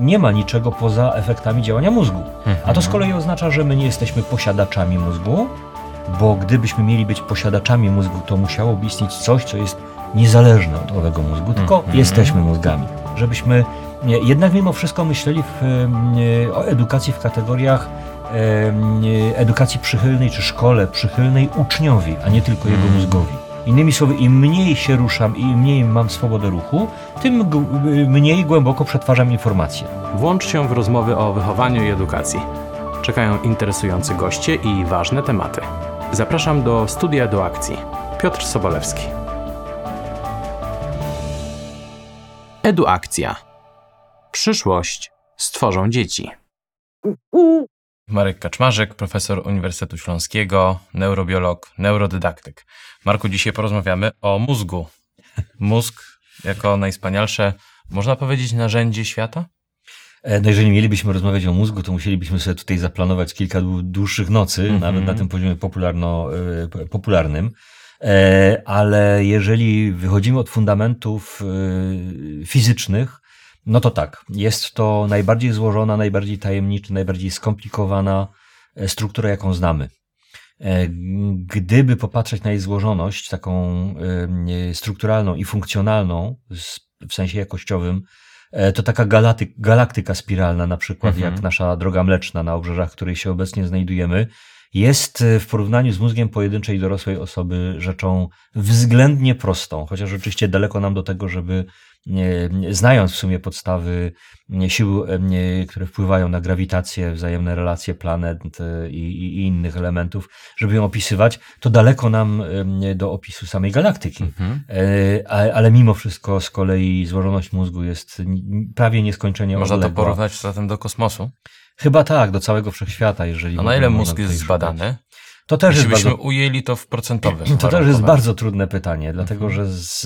nie ma niczego poza efektami działania mózgu. A to z kolei oznacza, że my nie jesteśmy posiadaczami mózgu, bo gdybyśmy mieli być posiadaczami mózgu, to musiałoby istnieć coś, co jest niezależne od owego mózgu, tylko Mhm. jesteśmy mózgami. Żebyśmy nie, jednak mimo wszystko myśleli w, e, o edukacji w kategoriach e, edukacji przychylnej czy szkole przychylnej uczniowi, a nie tylko jego mózgowi. Innymi słowy, im mniej się ruszam i im mniej mam swobodę ruchu, tym g- mniej głęboko przetwarzam informacje. Włącz się w rozmowy o wychowaniu i edukacji. Czekają interesujący goście i ważne tematy. Zapraszam do studia do akcji. Piotr Sobolewski. Eduakcja. Przyszłość stworzą dzieci. Marek Kaczmarzyk, profesor Uniwersytetu Śląskiego, neurobiolog, neurodydaktyk. Marku, dzisiaj porozmawiamy o mózgu. Mózg jako najwspanialsze, można powiedzieć, narzędzie świata? E, No jeżeli mielibyśmy rozmawiać o mózgu, to musielibyśmy sobie tutaj zaplanować kilka dłu- dłuższych nocy, Mhm. nawet na tym poziomie popularno, e, popularnym. E, Ale jeżeli wychodzimy od fundamentów fizycznych, no to tak, jest to najbardziej złożona, najbardziej tajemnicza, najbardziej skomplikowana struktura, jaką znamy. E, Gdyby popatrzeć na jej złożoność, taką e, strukturalną i funkcjonalną, w sensie jakościowym, e, to taka galaty, galaktyka spiralna, na przykład Mhm. jak nasza droga mleczna na obrzeżach, w której się obecnie znajdujemy, jest w porównaniu z mózgiem pojedynczej dorosłej osoby rzeczą względnie prostą, chociaż oczywiście daleko nam do tego, żeby znając w sumie podstawy sił, e, które wpływają na grawitację, wzajemne relacje planet e, i, i, innych elementów, żeby ją opisywać, to daleko nam e, do opisu samej galaktyki. Mhm. E, a- Ale mimo wszystko z kolei złożoność mózgu jest prawie nieskończenie Można to odległa. porównać zatem do kosmosu. Chyba tak, do całego wszechświata, jeżeli. A na ile mózg jest zbadany? To też jest Jeśli bardzo ujęli to w procentowych to też jest bardzo trudne pytanie, dlatego Mhm. że z,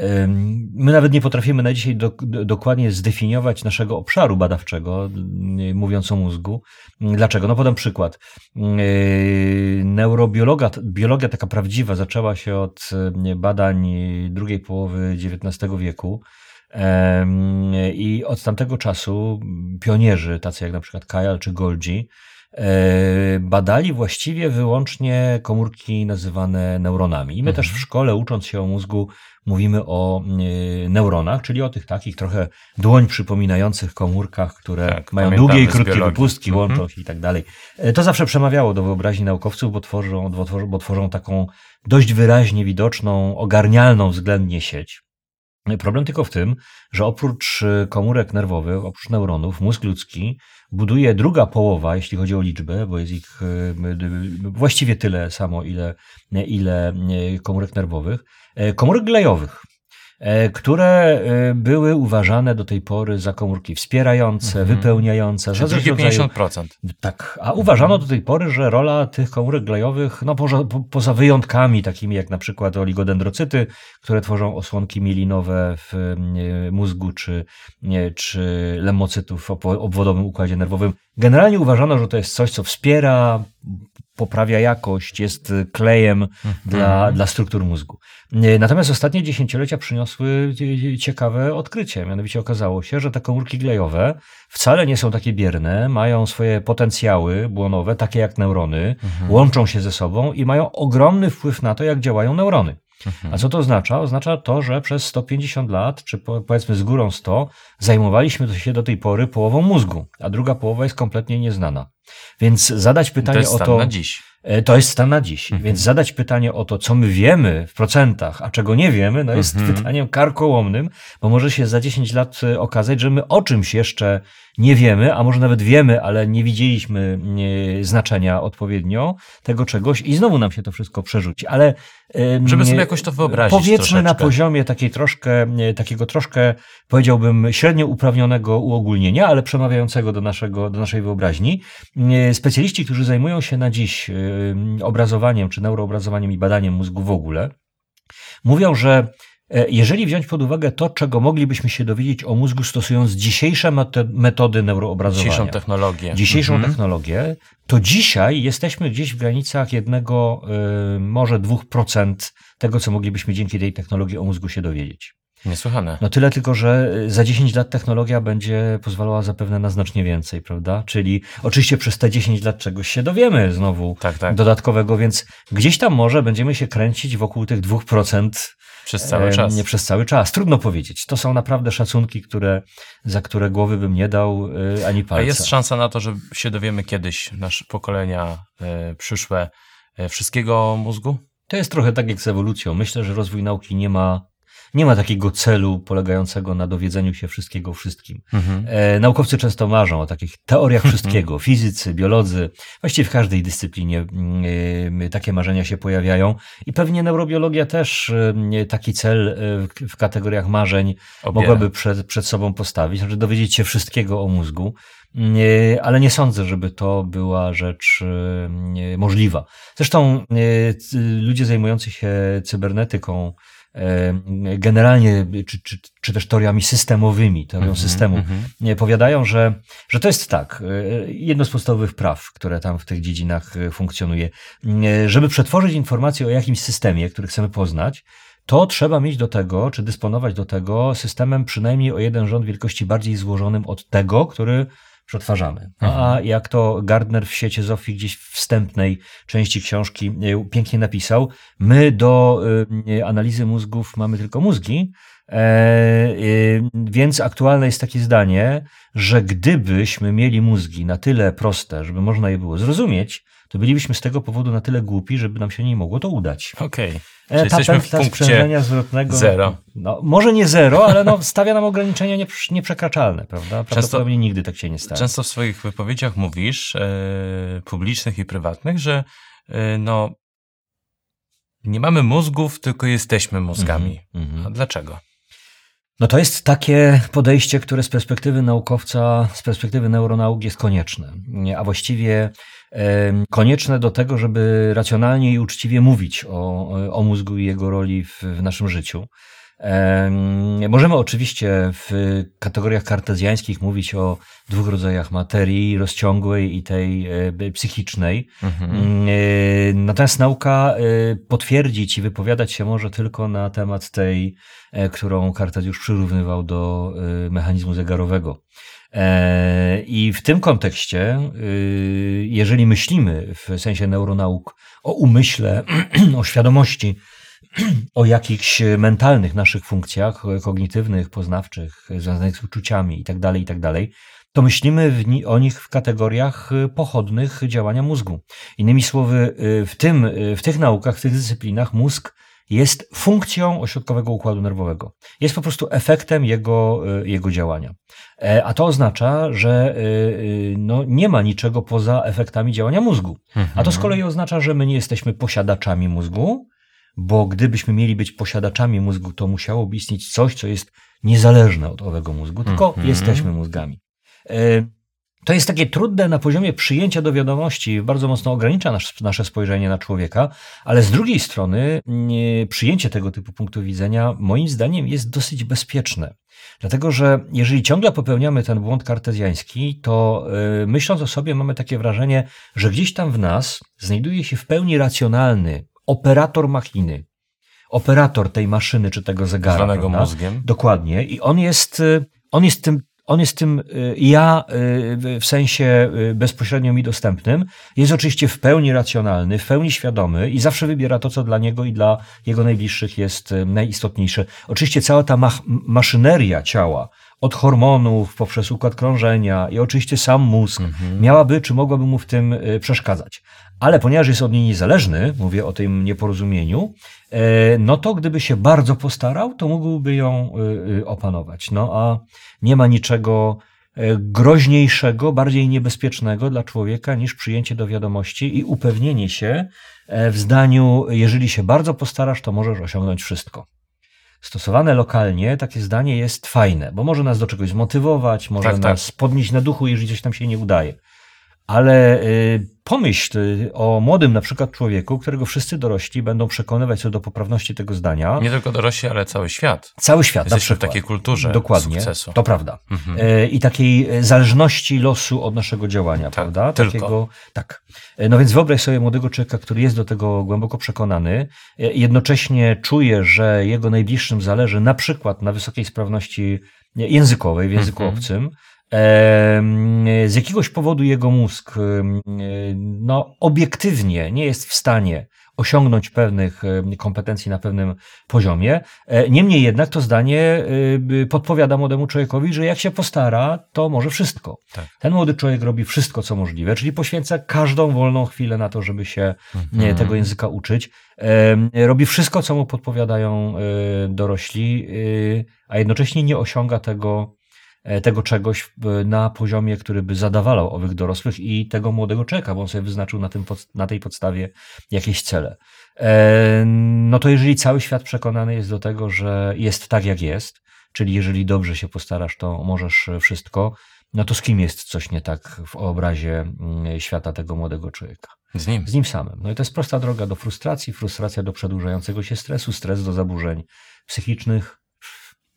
ym, my nawet nie potrafimy na dzisiaj do, do, dokładnie zdefiniować naszego obszaru badawczego, y, mówiąc o mózgu. Dlaczego? No podam przykład. Yy, Neurobiologa, biologia taka prawdziwa zaczęła się od badań drugiej połowy XIX wieku. I od tamtego czasu pionierzy, tacy jak na przykład Kajal czy Golgi, badali właściwie wyłącznie komórki nazywane neuronami. I my Mhm. też w szkole, ucząc się o mózgu, mówimy o e, neuronach, czyli o tych takich trochę dłoń przypominających komórkach, które Tak, mają długie i krótkie wypustki, Mhm. łączą się i tak dalej. E, To zawsze przemawiało do wyobraźni naukowców, bo tworzą, bo tworzą taką dość wyraźnie widoczną, ogarnialną względnie sieć. Problem tylko w tym, że oprócz y, komórek nerwowych, oprócz neuronów, mózg ludzki buduje druga połowa, jeśli chodzi o liczbę, bo jest ich y, y, właściwie tyle samo, ile, ile komórek nerwowych, komórek glejowych, które y, były uważane do tej pory za komórki wspierające, Mhm. wypełniające, Czyli drugie rodzaju 50%. tak, a uważano do tej pory, że rola tych komórek glejowych, no poza, po, poza wyjątkami takimi jak na przykład oligodendrocyty, które tworzą osłonki mielinowe w e, mózgu, czy, nie, czy lemocytów w obwodowym układzie nerwowym, generalnie uważano, że to jest coś, co wspiera, poprawia jakość, jest e, klejem dla, dla struktur mózgu. E, Natomiast ostatnie dziesięciolecia przyniosły e, ciekawe odkrycie. Mianowicie okazało się, że te komórki glejowe wcale nie są takie bierne, mają swoje potencjały błonowe, takie jak neurony, łączą się ze sobą i mają ogromny wpływ na to, jak działają neurony. A co to oznacza? Oznacza to, że przez 150 lat, czy po- powiedzmy z górą 100, zajmowaliśmy się do tej pory połową mózgu, a druga połowa jest kompletnie nieznana. Więc zadać To pytanie jest o to. na dziś. E, To jest stan na dziś. Mhm. Więc zadać pytanie o to, co my wiemy w procentach, a czego nie wiemy, no jest Mhm. pytaniem karkołomnym, bo może się za 10 lat e, okazać, że my o czymś jeszcze nie wiemy, a może nawet wiemy, ale nie widzieliśmy e, znaczenia odpowiednio tego czegoś i znowu nam się to wszystko przerzuci. Ale em, Żeby sobie jakoś to wyobrazić Powiedzmy na troszeczkę. poziomie takiej troszkę, e, takiego troszkę, powiedziałbym, średnio uprawnionego uogólnienia, ale przemawiającego do, naszego, do naszej wyobraźni. E, Specjaliści, którzy zajmują się na dziś e, obrazowaniem, czy neuroobrazowaniem i badaniem mózgu w ogóle, mówią, że e, jeżeli wziąć pod uwagę to, czego moglibyśmy się dowiedzieć o mózgu stosując dzisiejsze meto- metody neuroobrazowania, Dzisiejszą technologię. dzisiejszą Mhm. technologię, to dzisiaj jesteśmy gdzieś w granicach jednego, może dwóch procent tego, co moglibyśmy dzięki tej technologii o mózgu się dowiedzieć. Niesłychane. No tyle tylko, że y, za 10 lat technologia będzie pozwalała zapewne na znacznie więcej, prawda? Czyli oczywiście przez te 10 lat czegoś się dowiemy znowu Tak, tak. dodatkowego, więc gdzieś tam może będziemy się kręcić wokół tych 2% Przez cały e, czas. Nie przez cały czas. Trudno powiedzieć. To są naprawdę szacunki, które, za które głowy bym nie dał y, ani A palca. jest szansa na to, że się dowiemy kiedyś, nasze pokolenia e, przyszłe, e, wszystkiego mózgu? To jest trochę tak jak z ewolucją. Myślę, że rozwój nauki nie ma, nie ma takiego celu polegającego na dowiedzeniu się wszystkiego wszystkim. E, naukowcy często marzą o takich teoriach wszystkiego. Fizycy, biolodzy, właściwie w każdej dyscyplinie mm, e, takie marzenia się pojawiają. I pewnie neurobiologia też e, taki cel e, w, w kategoriach marzeń Obiera. mogłaby przed, przed sobą postawić, znaczy dowiedzieć się wszystkiego o mózgu, Nie, ale nie sądzę, żeby to była rzecz nie, możliwa. Zresztą ludzie zajmujący się cybernetyką, generalnie, czy, czy, czy też teoriami systemowymi, teorią Mhm, systemu, mhm. nie, powiadają, że, że to jest tak, e, jedno z podstawowych praw, które tam w tych dziedzinach e, funkcjonuje. E, Żeby przetworzyć informację o jakimś systemie, który chcemy poznać, to trzeba mieć do tego, czy dysponować do tego systemem przynajmniej o jeden rząd wielkości bardziej złożonym od tego, który przetwarzamy. A jak to Gardner w sieci Zofii gdzieś w wstępnej części książki e, pięknie napisał, my do e, analizy mózgów mamy tylko mózgi, e, e, więc aktualne jest takie zdanie, że gdybyśmy mieli mózgi na tyle proste, żeby można je było zrozumieć, to bylibyśmy z tego powodu na tyle głupi, żeby nam się nie mogło to udać. Okej. E, Czyli jesteśmy w punkcie zwrotnego. zero. No, może nie zero, ale no, stawia nam ograniczenia nieprz- nieprzekraczalne, prawda? Prawdopodobnie nigdy tak się nie stanie. Często w swoich wypowiedziach mówisz, e, publicznych i prywatnych, że e, no, nie mamy mózgów, tylko jesteśmy mózgami. Mhm, mhm. A dlaczego? No to jest takie podejście, które z perspektywy naukowca, z perspektywy neuronauk jest konieczne. Nie, A właściwie konieczne do tego, żeby racjonalnie i uczciwie mówić o, o mózgu i jego roli w, w naszym życiu. Em, Możemy oczywiście w kategoriach kartezjańskich mówić o dwóch rodzajach materii, rozciągłej i tej e, psychicznej. Mhm. Mm, e, Natomiast nauka e, potwierdzić i wypowiadać się może tylko na temat tej, którą Kartezjusz przyrównywał do mechanizmu zegarowego. I w tym kontekście, jeżeli myślimy w sensie neuronauk o umyśle, o świadomości, o jakichś mentalnych naszych funkcjach kognitywnych, poznawczych, związanych z uczuciami itd., itd., to myślimy ni- o nich w kategoriach pochodnych działania mózgu. Innymi słowy, w, tym, w tych naukach, w tych dyscyplinach mózg jest funkcją ośrodkowego układu nerwowego. Jest po prostu efektem jego, jego działania. E, A to oznacza, że no, nie ma niczego poza efektami działania mózgu. A to z kolei oznacza, że my nie jesteśmy posiadaczami mózgu, bo gdybyśmy mieli być posiadaczami mózgu, to musiałoby istnieć coś, co jest niezależne od owego mózgu, tylko Mhm. jesteśmy mózgami. E, To jest takie trudne na poziomie przyjęcia do wiadomości, bardzo mocno ogranicza nasz, nasze spojrzenie na człowieka, ale z drugiej strony nie, przyjęcie tego typu punktu widzenia moim zdaniem jest dosyć bezpieczne. Dlatego, że jeżeli ciągle popełniamy ten błąd kartezjański, to y, myśląc o sobie mamy takie wrażenie, że gdzieś tam w nas znajduje się w pełni racjonalny operator machiny, operator tej maszyny czy tego zegara. Zwanego prawda? mózgiem. Dokładnie. I on jest, y, on jest tym, on jest tym y, ja y, w- sensie bezpośrednio mi dostępnym. Jest oczywiście w pełni racjonalny, w pełni świadomy i zawsze wybiera to, co dla niego i dla jego najbliższych jest najistotniejsze. Oczywiście cała ta mach- maszyneria ciała, od hormonów poprzez układ krążenia i oczywiście sam mózg, miałaby czy mogłaby mu w tym przeszkadzać. Ale ponieważ jest od niej niezależny, mówię o tym nieporozumieniu, e, no to gdyby się bardzo postarał, to mógłby ją y, y, opanować. No a nie ma niczego e, groźniejszego, bardziej niebezpiecznego dla człowieka niż przyjęcie do wiadomości i upewnienie się e, w zdaniu, jeżeli się bardzo postarasz, to możesz osiągnąć wszystko. Stosowane lokalnie takie zdanie jest fajne, bo może nas do czegoś zmotywować, może Tak, tak. nas podnieść na duchu, jeżeli coś nam się nie udaje. Ale y, pomyśl o młodym na przykład człowieku, którego wszyscy dorośli będą przekonywać co do poprawności tego zdania. Nie tylko dorośli, ale cały świat. Cały świat na Jesteśmy w przykład. takiej kulturze Dokładnie, sukcesu. to prawda. Mhm. E, I takiej e, zależności losu od naszego działania, prawda? tylko. Takiego, tak. E, No więc wyobraź sobie młodego człowieka, który jest do tego głęboko przekonany, jednocześnie czuje, że jego najbliższym zależy na przykład na wysokiej sprawności językowej w języku Mhm. obcym. Z jakiegoś powodu jego mózg no, obiektywnie nie jest w stanie osiągnąć pewnych kompetencji na pewnym poziomie. E, Niemniej jednak to zdanie y, podpowiada młodemu człowiekowi, że jak się postara, to może wszystko. Tak. Ten młody człowiek robi wszystko, co możliwe, czyli poświęca każdą wolną chwilę na to, żeby się Mhm. tego języka uczyć. Robi wszystko, co mu podpowiadają dorośli, a jednocześnie nie osiąga tego, e, tego czegoś na poziomie, który by zadawalał owych dorosłych i tego młodego czeka, bo on sobie wyznaczył na, tym, na tej podstawie jakieś cele. E, No to jeżeli cały świat przekonany jest do tego, że jest tak, jak jest, czyli jeżeli dobrze się postarasz, to możesz wszystko, no to z kim jest coś nie tak w obrazie mm, świata tego młodego człowieka? Z nim. Z nim samym. No i to jest prosta droga do frustracji, frustracja do przedłużającego się stresu, stres do zaburzeń psychicznych,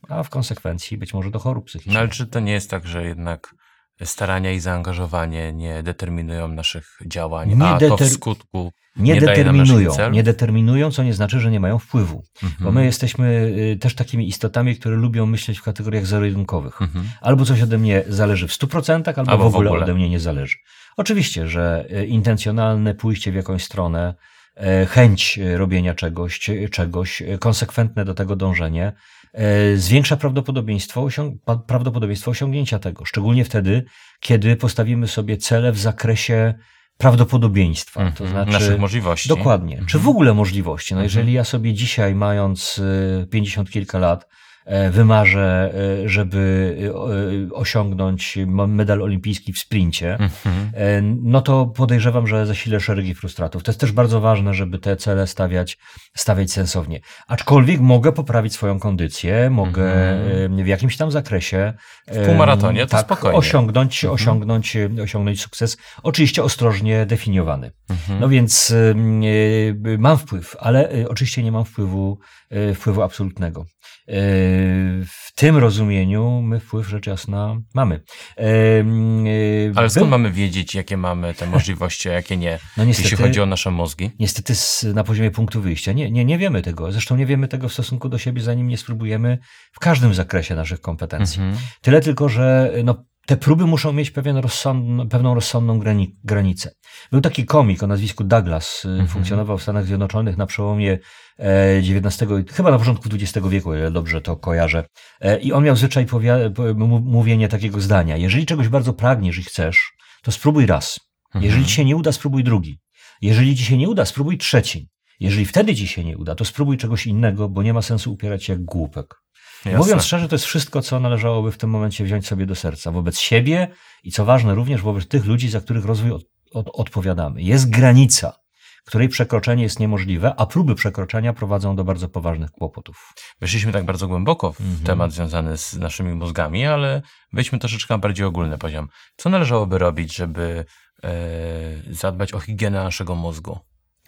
a w konsekwencji być może do chorób psychicznych. No ale czy to nie jest tak, że jednak starania i zaangażowanie nie determinują naszych działań, Nie a to w skutku nie, nie determinują, nie determinują, co nie znaczy, że nie mają wpływu. Mhm. Bo my jesteśmy y, też takimi istotami, które lubią myśleć w kategoriach zero-jedynkowych. Mhm. Albo coś ode mnie zależy w 100%, albo, Albo w, w ogóle ogóle. ode mnie nie zależy. Oczywiście, że y, intencjonalne pójście w jakąś stronę, e, chęć robienia czegoś, czegoś, konsekwentne do tego dążenie, zwiększa prawdopodobieństwo, osiąg- prawdopodobieństwo osiągnięcia tego. Szczególnie wtedy, kiedy postawimy sobie cele w zakresie prawdopodobieństwa. To Mhm. znaczy, naszych możliwości. Dokładnie. Mhm. Czy w ogóle możliwości? No Mhm. jeżeli ja sobie dzisiaj, mając y, 50 kilka lat, e, wymarzę, e, żeby e, osiągnąć medal olimpijski w sprincie, Mhm. e, no to podejrzewam, że zasilę szeregi frustratów. To jest też bardzo ważne, żeby te cele stawiać, stawiać sensownie. Aczkolwiek mogę poprawić swoją kondycję, mogę Mhm. e, w jakimś tam zakresie W półmaratonie to tak, spokojnie. osiągnąć, Mhm. osiągnąć, e, osiągnąć sukces. Oczywiście ostrożnie definiowany. No więc mam wpływ, ale oczywiście nie mam wpływu, wpływu absolutnego. W tym rozumieniu my wpływ rzecz jasna mamy. Y, Ale skąd był- mamy wiedzieć, jakie mamy te możliwości, a jakie nie, No niestety, jeśli chodzi o nasze mózgi? niestety na poziomie punktu wyjścia nie, nie, nie wiemy tego. Zresztą nie wiemy tego w stosunku do siebie, zanim nie spróbujemy w każdym zakresie naszych kompetencji. Mhm. Tyle tylko, że no, te próby muszą mieć pewien rozsądn, pewną rozsądną grani, granicę. Był taki komik o nazwisku Douglas, y, Mhm. funkcjonował w Stanach Zjednoczonych na przełomie e, XIX, i- chyba na początku XX wieku, ile dobrze to kojarzę. E, I on miał zwyczaj mówienia takiego zdania. Jeżeli czegoś bardzo pragniesz i chcesz, to spróbuj raz. Mhm. Jeżeli ci się nie uda, spróbuj drugi. Jeżeli ci się nie uda, spróbuj trzeci. Jeżeli wtedy ci się nie uda, to spróbuj czegoś innego, bo nie ma sensu upierać się jak głupek. Jasne. Mówiąc szczerze, to jest wszystko, co należałoby w tym momencie wziąć sobie do serca. Wobec siebie i co ważne, również wobec tych ludzi, za których rozwój od, od, odpowiadamy. Jest granica, której przekroczenie jest niemożliwe, a próby przekroczenia prowadzą do bardzo poważnych kłopotów. Weszliśmy tak bardzo głęboko w Mhm. temat związany z naszymi mózgami, ale wejdźmy troszeczkę na bardziej ogólny poziom. Co należałoby robić, żeby e, zadbać o higienę naszego mózgu?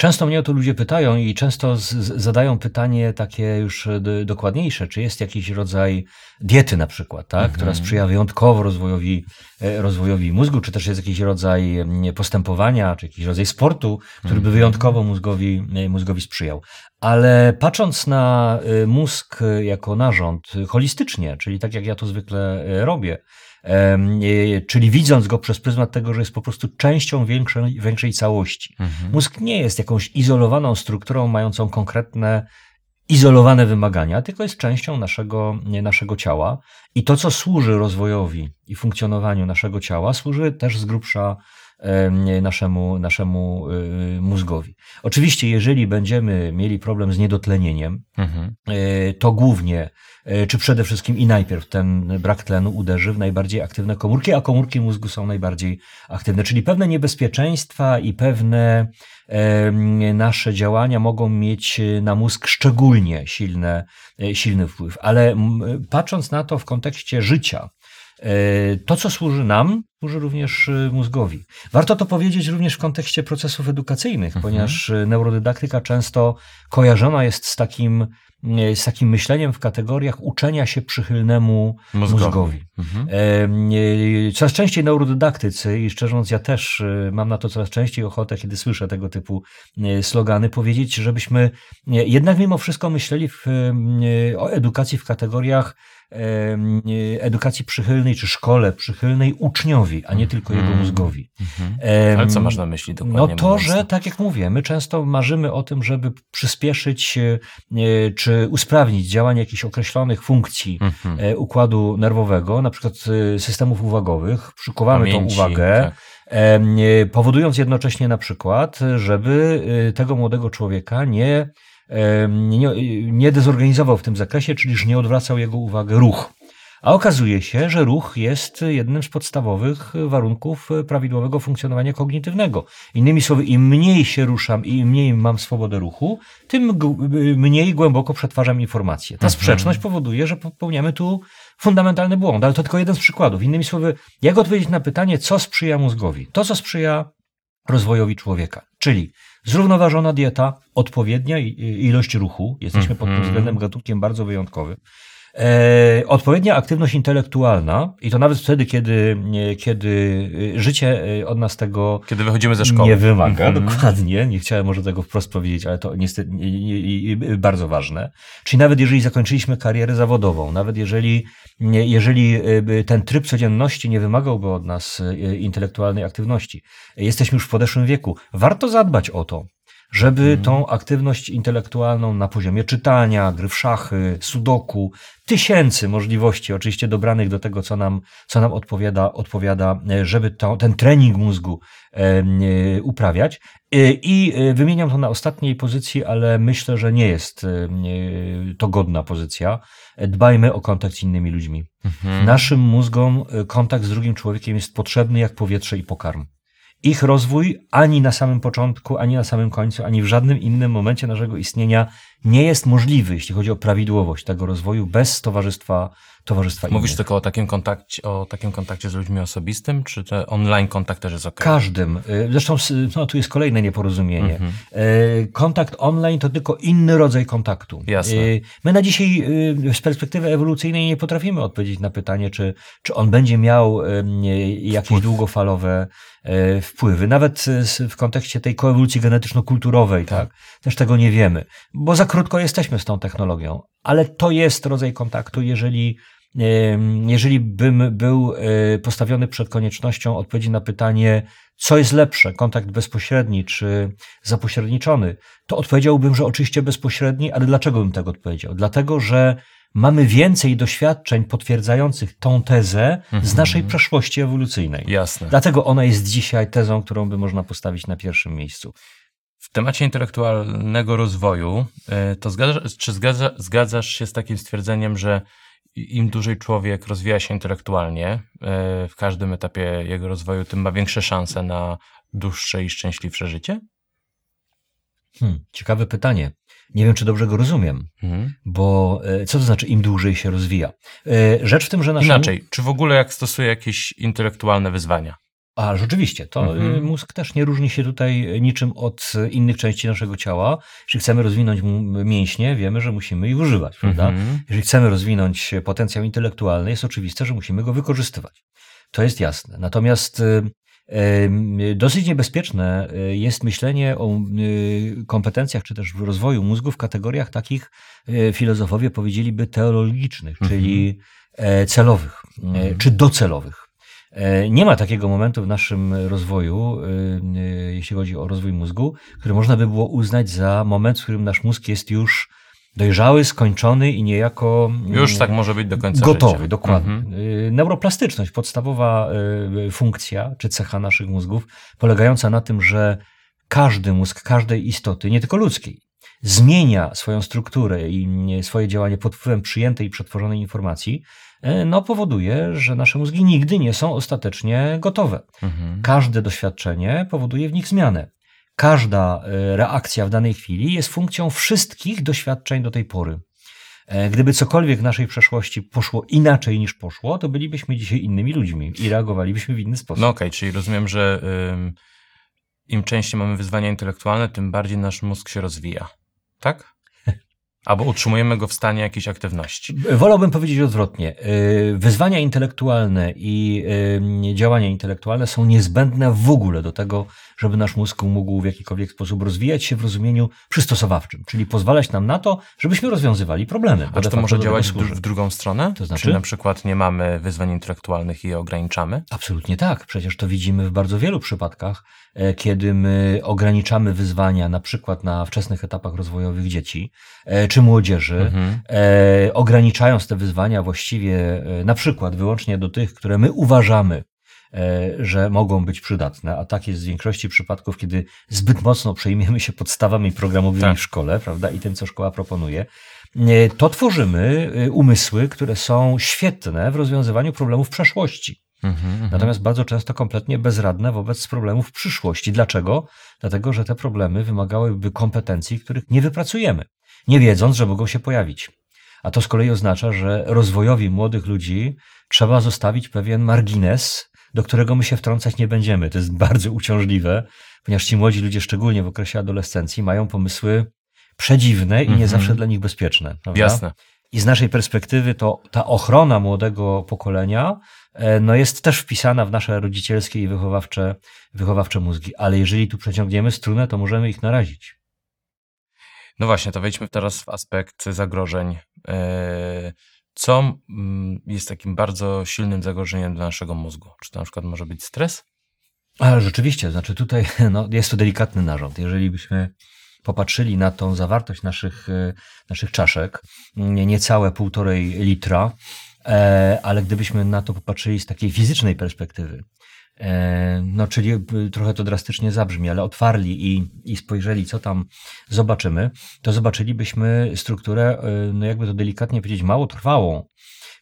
Często mnie o to ludzie pytają i często z, z, zadają pytanie takie już e, d, dokładniejsze, czy jest jakiś rodzaj diety na przykład, tak, Mhm. która sprzyja wyjątkowo rozwojowi, e, rozwojowi mózgu, czy też jest jakiś rodzaj postępowania, czy jakiś rodzaj sportu, który by Mhm. wyjątkowo mózgowi, e, mózgowi sprzyjał. Ale patrząc na mózg jako narząd holistycznie, czyli tak jak ja to zwykle robię, czyli widząc go przez pryzmat tego, że jest po prostu częścią większej, większej całości. Mhm. Mózg nie jest jakąś izolowaną strukturą mającą konkretne, izolowane wymagania, tylko jest częścią naszego, naszego ciała. I to, co służy rozwojowi i funkcjonowaniu naszego ciała, służy też z grubsza naszemu, naszemu y, mózgowi. Oczywiście, jeżeli będziemy mieli problem z niedotlenieniem, Mhm. e, to głównie, e, czy przede wszystkim i najpierw ten brak tlenu uderzy w najbardziej aktywne komórki, a komórki mózgu są najbardziej aktywne. Czyli pewne niebezpieczeństwa i pewne nasze działania mogą mieć na mózg szczególnie silne, e, silny wpływ. Ale patrząc na to w kontekście życia, to, co służy nam, służy również e, mózgowi. Warto to powiedzieć również w kontekście procesów edukacyjnych, Mhm. ponieważ e, neurodydaktyka często kojarzona jest z takim, e, z takim myśleniem w kategoriach uczenia się przychylnemu Mózgowi. mózgowi. Mhm. E, e, Coraz częściej neurodydaktycy, i szczerze mówiąc, ja też e, mam na to coraz częściej ochotę, kiedy słyszę tego typu e, slogany, powiedzieć, żebyśmy e, jednak mimo wszystko myśleli w, e, o edukacji w kategoriach e, e, edukacji przychylnej, czy szkole przychylnej uczniowi, a nie tylko jego Mhm. mózgowi. Mhm. Ale co masz na myśli dokładnie? No to, mówiąc? że tak jak mówię, my często marzymy o tym, żeby przyspieszyć e, e, czy usprawnić działanie jakichś określonych funkcji Mhm. e, układu nerwowego, na przykład systemów uwagowych, przykuwamy tą Pamięci, uwagę, tak. powodując jednocześnie na przykład, żeby tego młodego człowieka nie, nie, nie dezorganizował w tym zakresie, czyli że nie odwracał jego uwagę ruch. A okazuje się, że ruch jest jednym z podstawowych warunków prawidłowego funkcjonowania kognitywnego. Innymi słowy, im mniej się ruszam i im mniej mam swobodę ruchu, tym g- mniej głęboko przetwarzam informacje. Ta Mhm. sprzeczność powoduje, że popełniamy tu fundamentalny błąd, ale to tylko jeden z przykładów. Innymi słowy, jak odpowiedzieć na pytanie, co sprzyja mózgowi? To, co sprzyja rozwojowi człowieka, czyli zrównoważona dieta, odpowiednia ilość ruchu, jesteśmy pod tym Mhm. względem gatunkiem bardzo wyjątkowym, E, odpowiednia aktywność intelektualna i to nawet wtedy, kiedy, kiedy y, życie y, od nas tego Kiedy wychodzimy ze szkoły. nie wymaga, Mhm. dokładnie. Nie chciałem może tego wprost powiedzieć, ale to niestety nie, nie, nie, bardzo ważne. Czyli nawet jeżeli zakończyliśmy karierę zawodową, nawet jeżeli, jeżeli y, ten tryb codzienności nie wymagałby od nas intelektualnej aktywności, jesteśmy już w podeszłym wieku, warto zadbać o to, żeby Mhm. tą aktywność intelektualną na poziomie czytania, gry w szachy, sudoku, tysięcy możliwości, oczywiście dobranych do tego, co nam, co nam odpowiada, odpowiada e, żeby to, ten trening mózgu e, e, uprawiać. E, I wymieniam to na ostatniej pozycji, ale myślę, że nie jest to godna pozycja. Dbajmy o kontakt z innymi ludźmi. Mhm. Naszym mózgom kontakt z drugim człowiekiem jest potrzebny jak powietrze i pokarm. Ich rozwój ani na samym początku, ani na samym końcu, ani w żadnym innym momencie naszego istnienia nie jest możliwy, jeśli chodzi o prawidłowość tego rozwoju, bez towarzystwa, towarzystwa Mówisz innych. tylko o takim, kontakcie, o takim kontakcie z ludźmi osobistym, czy te online kontakt też jest ok? Każdym. Y, Zresztą no, tu jest kolejne nieporozumienie. Mhm. Y, Kontakt online to tylko inny rodzaj kontaktu. Jasne. Y, My na dzisiaj z perspektywy ewolucyjnej nie potrafimy odpowiedzieć na pytanie, czy, czy on będzie miał jakieś Wpływ. długofalowe wpływy. Nawet w kontekście tej koewolucji genetyczno-kulturowej, tak. też tego nie wiemy, bo za krótko jesteśmy z tą technologią. Ale to jest rodzaj kontaktu, jeżeli Jeżeli bym był e, postawiony przed koniecznością odpowiedzi na pytanie, co jest lepsze, kontakt bezpośredni czy zapośredniczony, to odpowiedziałbym, że oczywiście bezpośredni, ale dlaczego bym tak odpowiedział? Dlatego, że mamy więcej doświadczeń potwierdzających tą tezę z Mhm. naszej przeszłości ewolucyjnej. Jasne. Dlatego ona jest dzisiaj tezą, którą by można postawić na pierwszym miejscu. W temacie intelektualnego rozwoju, y, to zgadzasz, czy zgadza, zgadzasz się z takim stwierdzeniem, że im dłużej człowiek rozwija się intelektualnie, y, w każdym etapie jego rozwoju, tym ma większe szanse na dłuższe i szczęśliwsze życie? Hmm, ciekawe pytanie. Nie wiem, czy dobrze go rozumiem, Mhm. bo e, co to znaczy im dłużej się rozwija? E, Rzecz w tym, że nasz Inaczej, czy w ogóle jak stosuje jakieś intelektualne wyzwania? A, rzeczywiście, to Mhm. y, mózg też nie różni się tutaj niczym od y, innych części naszego ciała. Jeśli chcemy rozwinąć mięśnie, wiemy, że musimy ich używać, prawda? Mhm. Jeżeli chcemy rozwinąć potencjał intelektualny, jest oczywiste, że musimy go wykorzystywać. To jest jasne. Natomiast y, y, dosyć niebezpieczne y, jest myślenie o y, kompetencjach czy też rozwoju mózgu w kategoriach takich, y, filozofowie powiedzieliby, teologicznych, Mhm. czyli e, celowych e, Mhm. czy docelowych. E, Nie ma takiego momentu w naszym rozwoju, y, y, jeśli chodzi o rozwój mózgu, który można by było uznać za moment, w którym nasz mózg jest już dojrzały, skończony i niejako Już tak może być do końca gotowy, życia. dokładnie. Mhm. Neuroplastyczność, podstawowa funkcja czy cecha naszych mózgów, polegająca na tym, że każdy mózg każdej istoty, nie tylko ludzkiej, zmienia swoją strukturę i swoje działanie pod wpływem przyjętej i przetworzonej informacji, y, no powoduje, że nasze mózgi nigdy nie są ostatecznie gotowe. Mhm. Każde doświadczenie powoduje w nich zmianę. Każda e, reakcja w danej chwili jest funkcją wszystkich doświadczeń do tej pory. E, Gdyby cokolwiek w naszej przeszłości poszło inaczej niż poszło, to bylibyśmy dzisiaj innymi ludźmi i reagowalibyśmy w inny sposób. No okej, czyli rozumiem, że im częściej mamy wyzwania intelektualne, tym bardziej nasz mózg się rozwija. Tak? Albo utrzymujemy go w stanie jakiejś aktywności. Wolałbym powiedzieć odwrotnie. Y, Wyzwania intelektualne i y, działania intelektualne są niezbędne w ogóle do tego, żeby nasz mózg mógł w jakikolwiek sposób rozwijać się w rozumieniu przystosowawczym, czyli pozwalać nam na to, żebyśmy rozwiązywali problemy. A czy to może działać w, drugą stronę? To znaczy? Czy na przykład nie mamy wyzwań intelektualnych i je ograniczamy? Absolutnie tak. Przecież to widzimy w bardzo wielu przypadkach, kiedy my ograniczamy wyzwania na przykład na wczesnych etapach rozwojowych dzieci e, czy młodzieży, Mhm. e, ograniczając te wyzwania właściwie e, na przykład wyłącznie do tych, które my uważamy, e, że mogą być przydatne, a tak jest w większości przypadków, kiedy zbyt mocno przejmiemy się podstawami programowymi Tak. w szkole, prawda, i tym, co szkoła proponuje, e, to tworzymy e, umysły, które są świetne w rozwiązywaniu problemów przeszłości. Mhm, mhm. Natomiast bardzo często kompletnie bezradne wobec problemów przyszłości. Dlaczego? Dlatego, że te problemy wymagałyby kompetencji, których nie wypracujemy, nie wiedząc, że mogą się pojawić. A to z kolei oznacza, że rozwojowi młodych ludzi trzeba zostawić pewien margines, do którego my się wtrącać nie będziemy. To jest bardzo uciążliwe, ponieważ ci młodzi ludzie, szczególnie w okresie adolescencji, mają pomysły przedziwne i nie Mhm. zawsze dla nich bezpieczne. Prawda? Jasne. I z naszej perspektywy to ta ochrona młodego pokolenia no jest też wpisana w nasze rodzicielskie i wychowawcze, wychowawcze mózgi. Ale jeżeli tu przeciągniemy strunę, to możemy ich narazić. No właśnie, to wejdźmy teraz w aspekt zagrożeń. E, Co mm, jest takim bardzo silnym zagrożeniem dla naszego mózgu? Czy to na przykład może być stres? Ale rzeczywiście, znaczy tutaj no, jest to delikatny narząd. Jeżeli byśmy popatrzyli na tą zawartość naszych, e, naszych czaszek, nie- niecałe półtorej litra, e, ale gdybyśmy na to popatrzyli z takiej fizycznej perspektywy, e, no czyli trochę to drastycznie zabrzmi, ale otwarli i, i spojrzeli, co tam zobaczymy, to zobaczylibyśmy strukturę, y, no jakby to delikatnie powiedzieć, mało trwałą.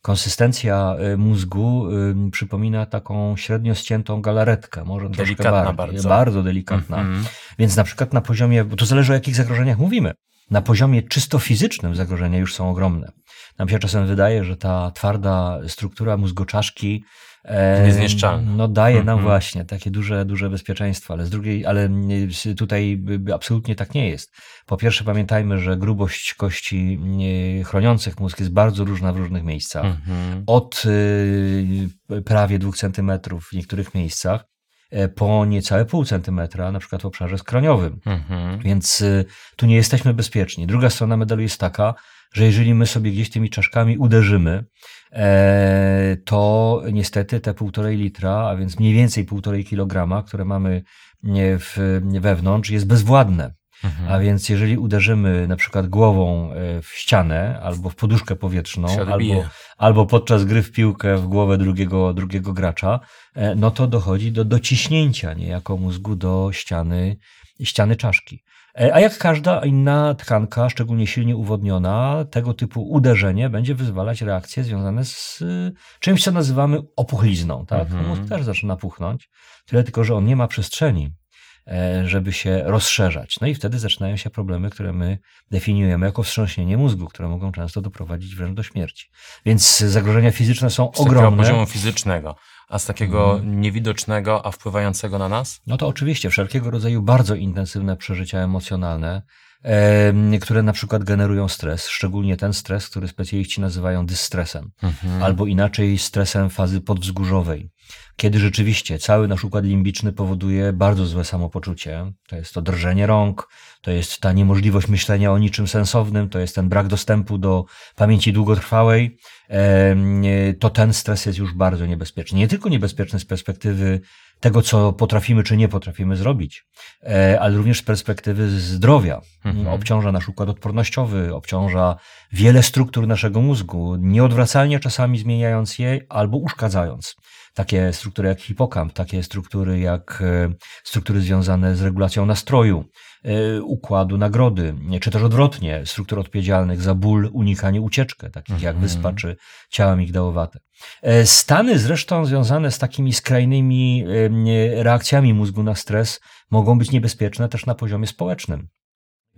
Konsystencja mózgu przypomina taką średnio ściętą galaretkę, może troszkę Delikatna bardziej, bardzo. bardzo delikatna. Mhm. Więc na przykład na poziomie, bo to zależy o jakich zagrożeniach mówimy, na poziomie czysto fizycznym zagrożenia już są ogromne. Nam się czasem wydaje, że ta twarda struktura mózgoczaszki e, Niezniszczalna. no daje nam Mhm. właśnie takie duże, duże bezpieczeństwo, ale z drugiej, ale tutaj absolutnie tak nie jest. Po pierwsze pamiętajmy, że grubość kości chroniących mózg jest bardzo różna w różnych miejscach Mhm. od y, prawie 2 cm w niektórych miejscach po niecałe pół centymetra, na przykład w obszarze skroniowym. Mhm. Więc y, tu nie jesteśmy bezpieczni. Druga strona medalu jest taka, że jeżeli my sobie gdzieś tymi czaszkami uderzymy, e, to niestety te półtorej litra, a więc mniej więcej półtorej kilograma, które mamy w, wewnątrz, jest bezwładne. Mhm. A więc jeżeli uderzymy na przykład głową e, w ścianę albo w poduszkę powietrzną, albo, albo podczas gry w piłkę w głowę drugiego, drugiego gracza, e, no to dochodzi do dociśnięcia niejako mózgu do ściany, ściany czaszki. E, A jak każda inna tkanka, szczególnie silnie uwodniona, tego typu uderzenie będzie wyzwalać reakcje związane z czymś, co nazywamy opuchlizną. Tak? Mhm. Mózg też zaczyna puchnąć, tyle tylko, że on nie ma przestrzeni żeby się rozszerzać. No i wtedy zaczynają się problemy, które my definiujemy jako wstrząśnienie mózgu, które mogą często doprowadzić wręcz do śmierci. Więc zagrożenia fizyczne są Z ogromne. poziomu fizycznego, a z takiego Mhm. niewidocznego, a wpływającego na nas? No to oczywiście wszelkiego rodzaju bardzo intensywne przeżycia emocjonalne, em, które na przykład generują stres, szczególnie ten stres, który specjaliści nazywają dystresem, Mhm. albo inaczej stresem fazy podwzgórzowej. Kiedy rzeczywiście cały nasz układ limbiczny powoduje bardzo złe samopoczucie. To jest to drżenie rąk, to jest ta niemożliwość myślenia o niczym sensownym, to jest ten brak dostępu do pamięci długotrwałej. To ten stres jest już bardzo niebezpieczny. Nie tylko niebezpieczny z perspektywy tego, co potrafimy czy nie potrafimy zrobić, e, ale również z perspektywy zdrowia. Mhm. Obciąża nasz układ odpornościowy, obciąża wiele struktur naszego mózgu, nieodwracalnie czasami zmieniając je albo uszkadzając. Takie struktury jak hipokamp, takie struktury jak e, struktury związane z regulacją nastroju, e, układu nagrody, czy też odwrotnie, struktur odpowiedzialnych za ból, unikanie, ucieczkę, takich jak Mhm. wyspa czy ciała migdałowate. E, Stany zresztą związane z takimi skrajnymi reakcjami mózgu na stres mogą być niebezpieczne też na poziomie społecznym.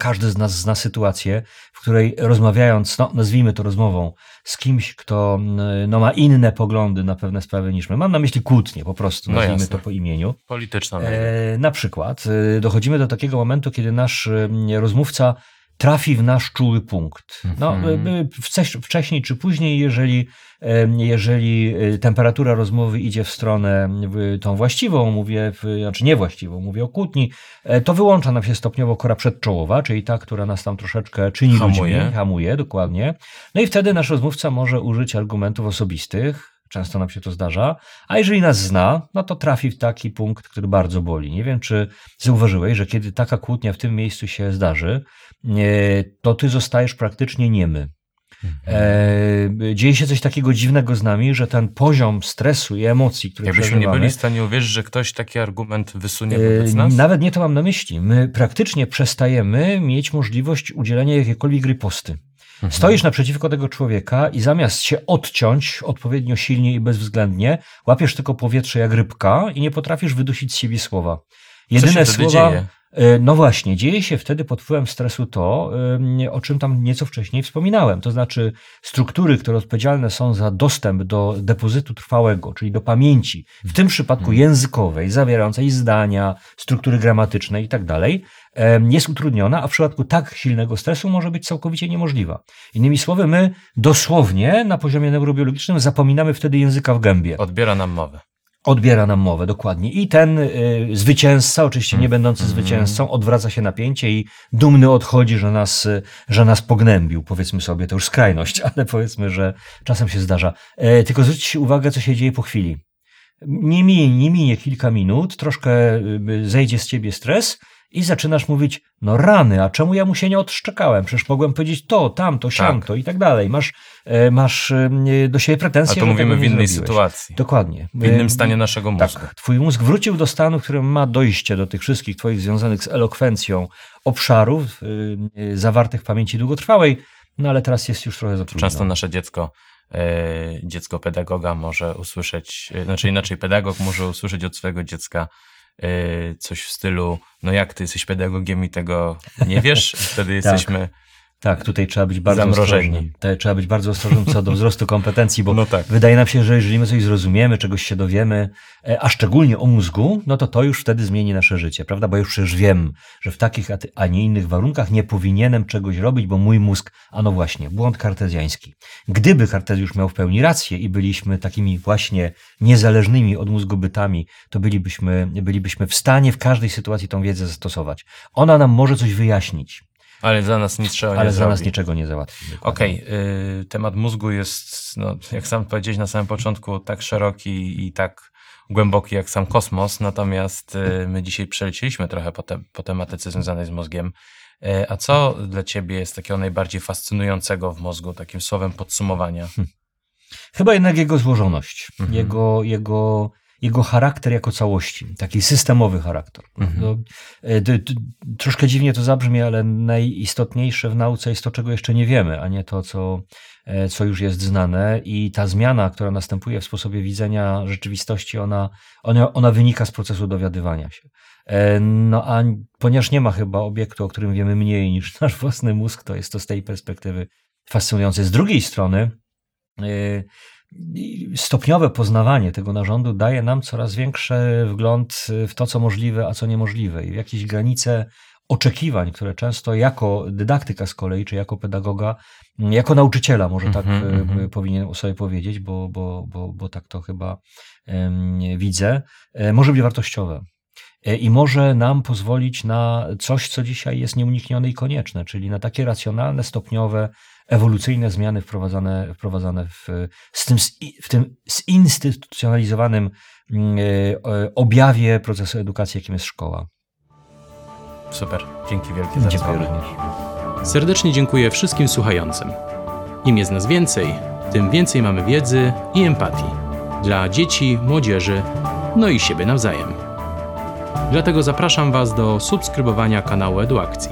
Każdy z nas zna sytuację, w której rozmawiając, no, nazwijmy to rozmową, z kimś, kto mm, no, ma inne poglądy na pewne sprawy niż my, mam na myśli kłótnie po prostu, No nazwijmy jasne. to po imieniu, Polityczna. E, na przykład e, dochodzimy do takiego momentu, kiedy nasz e, rozmówca trafi w nasz czuły punkt. No, Mhm. e, wcześniej czy później, jeżeli, e, jeżeli e, temperatura rozmowy idzie w stronę tą właściwą, mówię, znaczy niewłaściwą, mówię o kłótni, to wyłącza nam się stopniowo kora przedczołowa, czyli ta, która nas tam troszeczkę czyni Hamuje. ludźmi, hamuje, dokładnie. No i wtedy nasz rozmówca może użyć argumentów osobistych, Często nam się to zdarza. A jeżeli nas zna, no to trafi w taki punkt, który bardzo boli. Nie wiem, czy zauważyłeś, że kiedy taka kłótnia w tym miejscu się zdarzy, e, to ty zostajesz praktycznie niemy. E, dzieje się coś takiego dziwnego z nami, że ten poziom stresu i emocji, który Jakbyśmy nie przeżywamy, byli w stanie uwierzyć, że ktoś taki argument wysunie e, wobec nas. nawet nie to mam na myśli. My praktycznie przestajemy mieć możliwość udzielenia jakiejkolwiek riposty. Mhm. Stoisz naprzeciwko tego człowieka i zamiast się odciąć odpowiednio silnie i bezwzględnie, łapiesz tylko powietrze jak rybka i nie potrafisz wydusić z siebie słowa. Jedyne słowa. dzieje? E, No właśnie, dzieje się wtedy pod wpływem stresu to, em, o czym tam nieco wcześniej wspominałem. To znaczy, struktury, które odpowiedzialne są za dostęp do depozytu trwałego, czyli do pamięci, w tym przypadku Mhm. językowej, zawierającej zdania, struktury gramatyczne i tak jest utrudniona, a w przypadku tak silnego stresu może być całkowicie niemożliwa. Innymi słowy, my dosłownie na poziomie neurobiologicznym zapominamy wtedy języka w gębie Odbiera nam mowę. odbiera nam mowę, dokładnie. I ten y, zwycięzca, oczywiście nie będący Mhm. zwycięzcą, odwraca się napięcie i dumny odchodzi, że nas, y, że nas pognębił, powiedzmy sobie, to już skrajność, ale powiedzmy, że czasem się zdarza. E, tylko zwróćcie uwagę, co się dzieje po chwili. Nie minie, nie minie kilka minut, troszkę y, zejdzie z ciebie stres i zaczynasz mówić, no rany, a czemu ja mu się nie odszczekałem? Przecież mogłem powiedzieć to, tamto, siamto i tak dalej. Masz, e, masz y, do siebie A pretensje, to że mówimy w innej sytuacji. Dokładnie. W innym E, stanie naszego mózgu. tak, twój mózg wrócił do stanu, w którym ma dojście do tych wszystkich twoich związanych z elokwencją obszarów zawartych w pamięci długotrwałej, no ale teraz jest już trochę za trudno. Często nasze dziecko, e, dziecko pedagoga może usłyszeć, e, znaczy inaczej pedagog może usłyszeć od swojego dziecka e, coś w stylu, no jak ty jesteś pedagogiem i tego nie wiesz, wtedy jesteśmy, Tak, tutaj trzeba być bardzo ostrożnym. Trzeba być bardzo ostrożnym co do wzrostu kompetencji, bo no tak. wydaje nam się, że jeżeli my coś zrozumiemy, czegoś się dowiemy, e, a szczególnie o mózgu, no to to już wtedy zmieni nasze życie, prawda? Bo już przecież wiem, że w takich, a nie innych warunkach nie powinienem czegoś robić, bo mój mózg, a no właśnie, błąd kartezjański. Gdyby Kartezjusz miał w pełni rację i byliśmy takimi właśnie niezależnymi od mózgu bytami, to bylibyśmy, bylibyśmy w stanie w każdej sytuacji tą wiedzę zastosować. Ona nam może coś wyjaśnić, Ale za nas nic trzeba ale nie za nas zrobi. niczego nie załatwi. Okej, y, temat mózgu jest, no, jak sam powiedziałeś na samym początku, tak szeroki i tak głęboki jak sam kosmos, natomiast y, my dzisiaj przelecieliśmy trochę po, te, po tematyce związanej z mózgiem. Y, a co dla ciebie jest takiego najbardziej fascynującego w mózgu, takim słowem podsumowania? Chyba jednak jego złożoność, Mhm. jego, jego, jego charakter jako całości, taki systemowy charakter. Mhm. No, e, troszkę dziwnie to zabrzmi, ale najistotniejsze w nauce jest to, czego jeszcze nie wiemy, a nie to, co, e, co już jest znane. I ta zmiana, która następuje w sposobie widzenia rzeczywistości, ona, ona, ona wynika z procesu dowiadywania się. E, No a ponieważ nie ma chyba obiektu, o którym wiemy mniej niż nasz własny mózg, to jest to z tej perspektywy fascynujące. Z drugiej strony, stopniowe poznawanie tego narządu daje nam coraz większy wgląd w to, co możliwe, a co niemożliwe i w jakieś granice oczekiwań, które często jako dydaktyka z kolei, czy jako pedagoga, jako nauczyciela, może tak y, mhm. powinien sobie powiedzieć, bo, bo, bo, bo tak to chyba widzę, e, może być wartościowe. E, I może nam pozwolić na coś, co dzisiaj jest nieuniknione i konieczne, czyli na takie racjonalne, stopniowe, ewolucyjne zmiany wprowadzane, wprowadzane w, z tym, w tym zinstytucjonalizowanym mm, e, objawie procesu edukacji, jakim jest szkoła. Super, dzięki wielkie za Dziękuję również. Serdecznie dziękuję wszystkim słuchającym. Im jest nas więcej, tym więcej mamy wiedzy i empatii dla dzieci, młodzieży, no i siebie nawzajem. Dlatego zapraszam Was do subskrybowania kanału Eduakcji,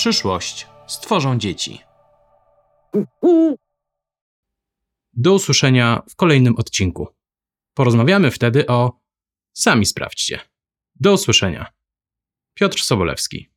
Przyszłość stworzą dzieci. Do usłyszenia w kolejnym odcinku. Porozmawiamy wtedy o. Sami sprawdźcie. Do usłyszenia. Piotr Sobolewski.